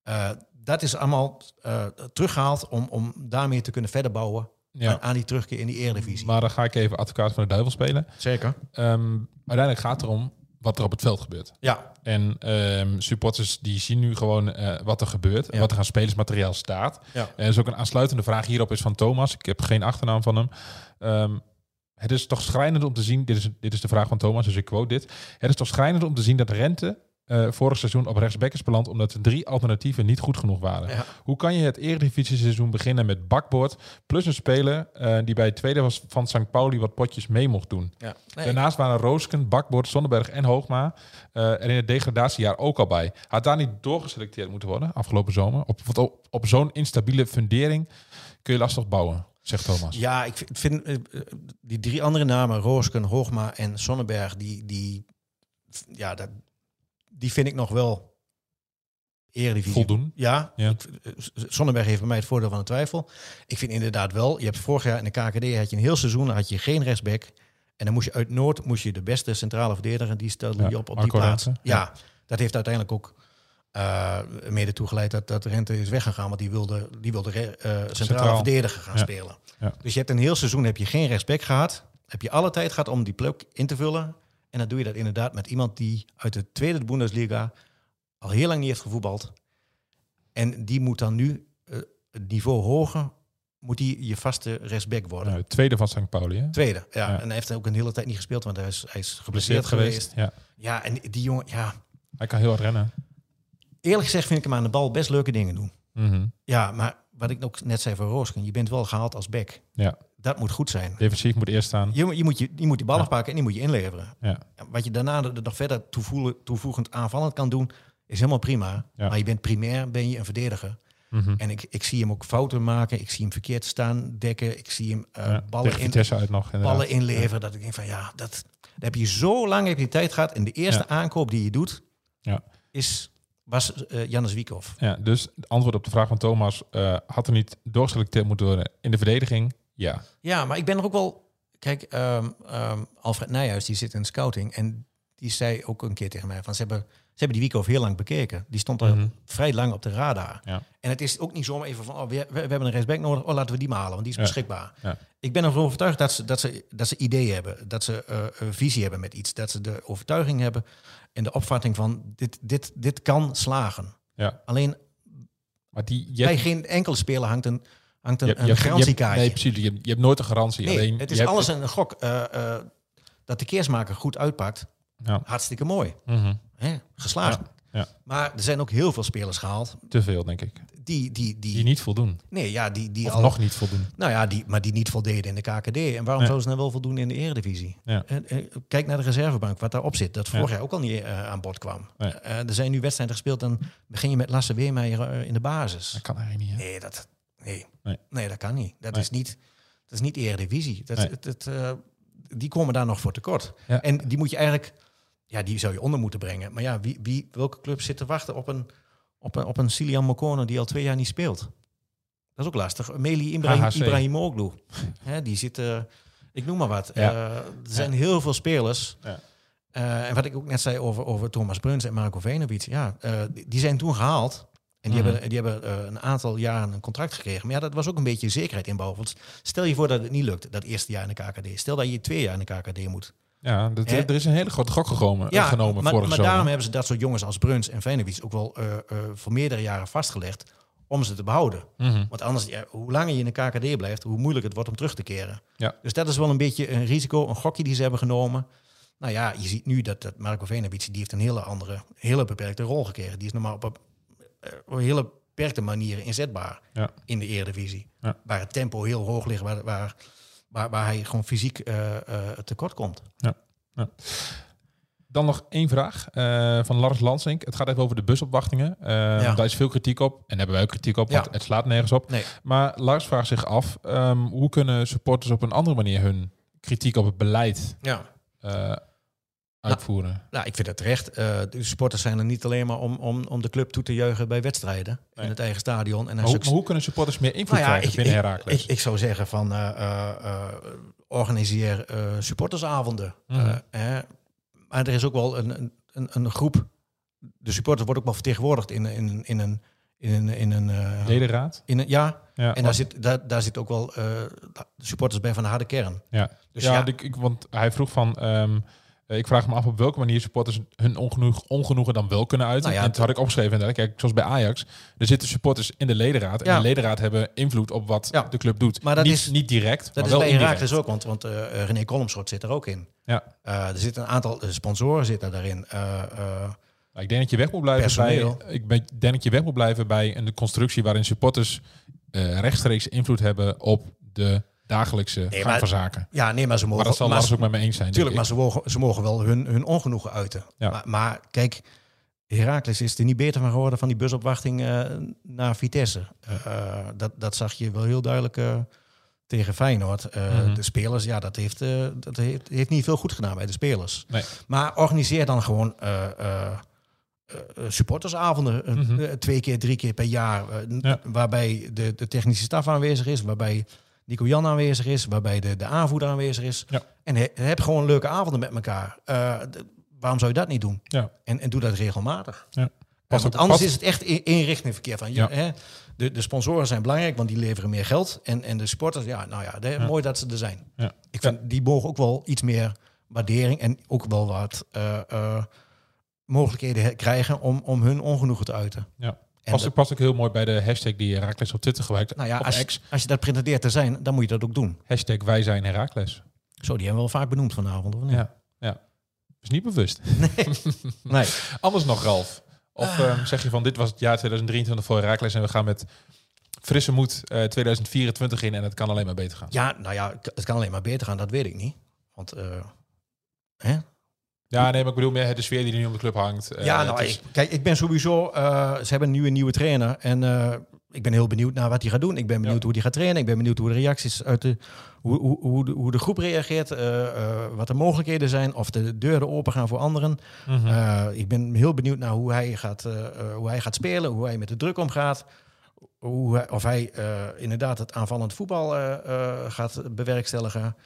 Eh, dat is allemaal eh, teruggehaald om, om daarmee te kunnen verder bouwen Ja. aan, aan die terugkeer in die Eredivisie. Maar dan ga ik even advocaat van de duivel spelen. Zeker. Ehm, uiteindelijk gaat het erom wat er op het veld gebeurt. Ja, En ehm, supporters die zien nu gewoon eh, wat er gebeurt. En wat er aan spelersmateriaal staat. Ja. En is ook een aansluitende vraag hierop is van Thomas. Ik heb geen achternaam van hem. Ehm, het is toch schrijnend om te zien, dit is, dit is de vraag van Thomas, dus ik quote dit. Het is toch schrijnend om te zien dat Rente eh, vorig seizoen op rechtsback is beland omdat de drie alternatieven niet goed genoeg waren. Ja. Hoe kan je het Eredivisie seizoen beginnen met bakbord plus een speler eh, die bij het tweede was van St. Pauli wat potjes mee mocht doen? ja. Nee, Daarnaast waren Roosken, Bakbord, Zonneberg en Hoogma eh, er in het degradatiejaar ook al bij. Had daar niet doorgeselecteerd moeten worden afgelopen zomer? Op, op zo'n instabiele fundering kun je lastig bouwen, zegt Thomas. Ja, ik vind- eh, eh, die drie andere namen, Roosken, Hoogma en Sonnenberg, die, die, ja, dat, die vind ik nog wel Eredivisie. Voldoen. Ja, Ja. ik- eh, Sonnenberg heeft bij mij het voordeel van de twijfel. Ik vind inderdaad wel, je hebt vorig jaar in de KKD had je een heel seizoen, had je geen rechtsback. En dan moest je uit Noord, moest je de beste centrale verdediger, die stelde Ja, je op op Marco die plaats. Ja. dat heeft uiteindelijk ook eh, mede toegeleid dat, dat Rente is weggegaan, want die wilde, die wilde re- eh, centrale verdediger gaan Ja. spelen. Ja. Dus je hebt een heel seizoen heb je geen rechtsback gehad. Heb je alle tijd gehad om die plek in te vullen. En dan doe je dat inderdaad met iemand die uit de tweede Bundesliga al heel lang niet heeft gevoetbald. En die moet dan nu eh, het niveau hoger, moet die je vaste rechtsback worden. Nou, tweede van St. Pauli, hè? Tweede, ja. Ja. En hij heeft ook een hele tijd niet gespeeld, want hij is, hij is Geblesseerd geweest. geweest. Ja. Ja, en die jongen, ja. Hij kan heel hard rennen. Eerlijk gezegd vind ik hem aan de bal best leuke dingen doen. Mhm. Ja, maar wat ik ook net zei voor Roosken, je bent wel gehaald als back. Ja. Dat moet goed zijn. Defensief moet eerst staan. Je, moet- je, moet, je, je moet die ballen Ja. pakken en die moet je inleveren. Ja. Wat je daarna er nog verder toevoegend aanvallend kan doen, is helemaal prima. Ja. Maar je bent primair ben je een verdediger. Mhm. En ik, ik zie hem ook fouten maken. Ik zie hem verkeerd staan, dekken. Ik zie hem Ja, ballen, in, uit nog. ballen inleveren. Dat ik denk van ja, dat, dat heb je zo lang heb je tijd gehad. En de eerste Ja. aankoop die je doet, Ja. is, was eh Jannes Wiekhoff. Ja, dus het antwoord op de vraag van Thomas. eh, had er niet doorgeselecteerd moeten worden in de verdediging? Ja. Ja, maar ik ben er ook wel... Kijk, ehm, ehm, Alfred Nijhuis, die zit in scouting. En die zei ook een keer tegen mij van... Ze hebben, ze hebben die Wiekhoff heel lang bekeken. Die stond al Mhm. vrij lang op de radar. Ja. En het is ook niet zomaar even van... Oh, we, we, we hebben een rechtsback nodig. Oh, laten we die maar halen, want die is Ja. beschikbaar. Ja. Ik ben ervan overtuigd dat ze, dat ze, dat ze ideeën hebben. Dat ze eh, een visie hebben met iets. Dat ze de overtuiging hebben en de opvatting van... Dit, dit, dit kan slagen. ja. Alleen Maar die... Je bij hebt- geen enkele speler hangt een, hangt een, je een garantiekaartje. Nee, precies. Je hebt, je hebt nooit een garantie. Nee, Alleen, het je is hebt- alles een gok. eh, eh, dat de keersmaker goed uitpakt, Ja. hartstikke mooi. Hè? Geslaagd. Ja, ja. Maar er zijn ook heel veel spelers gehaald Te veel, denk ik. Die, die, die, Die niet voldoen. nee, ja, die, die Of al, nog niet voldoen. nou ja, die, maar die niet voldeden in de KKD. En waarom Nee. zouden ze nou wel voldoen in de Eredivisie? Ja. En, eh, kijk naar de reservebank, wat daarop zit. Dat vorig Ja. jaar ook al niet eh, aan bod kwam. Nee. Eh, er zijn nu wedstrijden gespeeld, dan begin je met Lasse Weermeijer eh, in de basis. Dat kan eigenlijk niet. Hè? Nee, dat, nee. Nee. Nee. dat kan niet. Dat, is niet dat is niet Eredivisie. Dat, het, het, eh, die komen daar nog voor tekort. Ja. En die moet je eigenlijk, ja, die zou je onder moeten brengen. Maar ja, wie, wie, welke club zit te wachten op een, op een, op een Silian Mokono die al twee jaar niet speelt? Dat is ook lastig. Meli Ibrahim, HHC. Ibrahimoglu. Hè, die zit, eh, ik noem maar wat. Ja. Eh, er zijn heel veel spelers. Ja. Eh, en wat ik ook net zei over, over Thomas Bruns en Marco Venovic. Ja, die, die zijn toen gehaald. En die Mhm. hebben, die hebben een aantal jaren een contract gekregen. Maar ja, dat was ook een beetje zekerheid inbouwen. Want stel je voor dat het niet lukt, dat eerste jaar in de KKD. Stel dat je twee jaar in de KKD moet. Ja, dat, er is een hele grote gok genomen, Ja, genomen maar, maar daarom hebben ze dat soort jongens als Bruns en Venovic ook wel eh, eh, voor meerdere jaren vastgelegd om ze te behouden. Mhm. Want anders, ja, hoe langer je in de KKD blijft, hoe moeilijk het wordt om terug te keren. Ja. Dus dat is wel een beetje een risico, een gokje die ze hebben genomen. Nou ja, je ziet nu dat, dat Marco Venovic, die heeft een hele andere, hele beperkte rol gekregen. Die is normaal op een, eh, op een hele beperkte manier inzetbaar Ja. in de Eredivisie. Waar het tempo heel hoog ligt, waar, waar, waar, waar hij gewoon fysiek eh, eh, tekort komt. Dan nog één vraag eh, van Lars Lansink. Het gaat even over de busopwachtingen. Daar is veel kritiek op. En daar hebben wij ook kritiek op, want Ja. het slaat nergens op. Nee. Maar Lars vraagt zich af, ehm, hoe kunnen supporters op een andere manier hun kritiek op het beleid Ja. Uitvoeren? Nou, ik vind het terecht. Eh, de supporters zijn er niet alleen maar om, om, om de club toe te juichen bij wedstrijden Nee. in het eigen stadion. En Maar hoe, maar hoe kunnen supporters meer invloed Nou ja, krijgen ik, binnen ik, Heracles? ik, ik zou zeggen van eh, eh, organiseer supportersavonden. Mhm. Hè. Maar er is ook wel een, een- een, groep. De supporters wordt ook wel vertegenwoordigd in, in, in een. In een, in een, Ledenraad? in een ja, Ja, en daar zit, daar, daar zit ook wel de supporters bij van de harde kern. ja. Dus ja, Ik, want hij vroeg van... ehm, eh, ik vraag me af op welke manier supporters hun ongenoeg, ongenoegen dan wel kunnen uiten. Nou ja, en toen had ik opgeschreven, inderdaad, kijk, zoals bij Ajax, er zitten supporters in de ledenraad. En de ledenraad hebben invloed op wat Ja. de club doet. Maar dat niet, is- niet direct, Dat maar is wel bij indirect. Herakles ook, want, want eh, René Kolmschot zit er ook in. Ja. Eh, er zitten een aantal eh, sponsoren zitten daarin. Eh, eh, Maar ik denk dat je weg moet blijven Personeel. bij. Ik ben- denk dat je weg moet blijven bij een constructie waarin supporters eh, rechtstreeks invloed hebben op de dagelijkse gang maar- van zaken. ja, nee, maar ze mogen... Maar dat zal Lars ook met me eens zijn. Tuurlijk, maar ze mogen, ze mogen wel hun, hun ongenoegen uiten. Ja. Maar, maar kijk, Herakles is er niet beter van geworden van die busopwachting eh, naar Vitesse. Eh, dat, dat zag je wel heel duidelijk eh, tegen Feyenoord. Eh, Mhm. De spelers, ja, dat, heeft, eh, dat heeft, heeft niet veel goed gedaan bij de spelers. Nee. Maar organiseer dan gewoon eh, eh, eh, supportersavonden. eh, Mhm. eh, twee keer, drie keer per jaar. eh, Ja. Waarbij de, de technische staf aanwezig is. Waarbij Nico Jan aanwezig is. Waarbij de, de aanvoerder aanwezig is. Ja. En he- heb gewoon leuke avonden met elkaar. Eh, waarom zou je dat niet doen? Ja. En, en doe dat regelmatig. Ja. Want anders is het echt in- eenrichtingverkeer. Van, je, Ja. hè, de, de sponsoren zijn belangrijk, want die leveren meer geld. En, en de supporters, ja, nou ja, de- Ja. mooi dat ze er zijn. Ja. Ik vind, die mogen ook wel iets meer waardering en ook wel wat eh, eh, mogelijkheden he- krijgen om, om hun ongenoegen te uiten. Ja. Past, dat- ook- past ook heel mooi bij de hashtag die Herakles op Twitter gebruikt. nou ja, als, X. als je dat pretendeert te zijn, dan moet je dat ook doen. Hashtag wij zijn Herakles. Zo, die hebben we wel vaak benoemd vanavond, of niet? Ja. ja. Is niet bewust. Nee. Anders nog, Ralf. Of ehm, zeg je van dit was het jaar 2023 voor Herakles en we gaan met frisse moed eh, 2024 in en het kan alleen maar beter gaan. Ja, nou ja, het kan alleen maar beter gaan, dat weet ik niet. Want, eh, hè? Ja, nee, maar ik bedoel meer de sfeer die er nu om de club hangt. Eh, ja, nou, is- ik, kijk, ik ben sowieso. eh, ze hebben nu een nieuwe trainer. En eh, ik ben heel benieuwd naar wat hij gaat doen. Ik ben benieuwd Ja. hoe hij gaat trainen. Ik ben benieuwd hoe de reacties uit de. Hoe, hoe, hoe, de, hoe de groep reageert. wat de mogelijkheden zijn. Of de deuren open gaan voor anderen. Mhm. Ik ben heel benieuwd naar hoe hij gaat, hoe hij gaat spelen. Hoe hij met de druk omgaat. Hoe hij, of hij inderdaad het aanvallend voetbal gaat bewerkstelligen.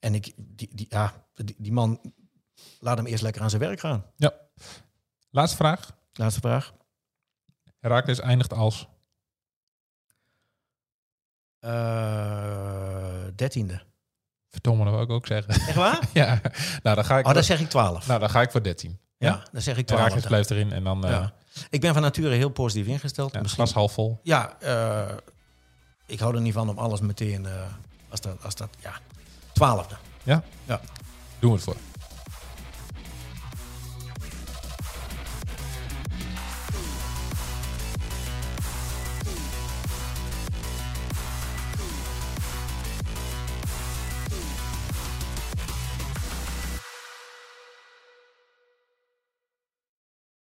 En ik, die, die, ja, die, die man. Laat hem eerst lekker aan zijn werk gaan. Laatste vraag. Laatste vraag. Herakles eindigt als... Eh, dertiende. Verdomme, dat wil ik ook zeggen. Echt waar? ja, nou dan ga ik, Oh, dan zeg ik twaalf. nou, dan ga ik voor 13. ja, dan zeg ik twaalf. Herakles blijft erin en dan eh Ja. Ik ben van nature heel positief ingesteld. ja, Misschien, glas half vol. ja, eh, ik hou er niet van om alles meteen, eh, als dat, als dat, ja, twaalfde. Doen we het voor.